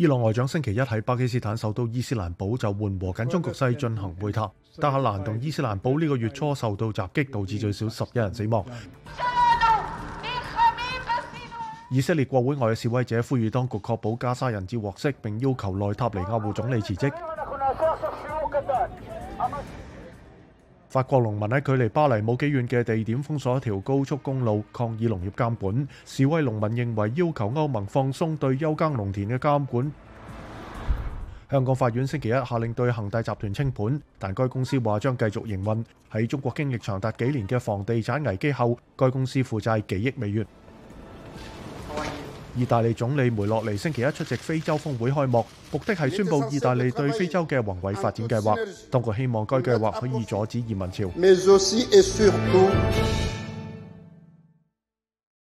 伊朗外長星期一喺巴基斯坦受到伊斯蘭堡就緩和緊張局勢進行会谈。德克兰同伊斯蘭堡呢個月初受到襲擊，導致最少十一人死亡。以色列國會外嘅示威者呼籲當局確保加沙人質獲釋，並要求內塔尼亚胡總理辭職。法国农民喺距离巴黎冇几远嘅地点封锁一条高速公路抗议农业监管。示威农民认为要求欧盟放松对休耕农田嘅监管。香港法院星期一下令对恒大集团清盘，但该公司话将继续营运。喺中国经历长达几年嘅房地产危机后，该公司负债几亿美元。意大利总理梅洛尼星期一出席非洲峰会开幕，目的系宣布意大利对非洲嘅宏伟发展计划。当局希望该计划可以阻止移民潮。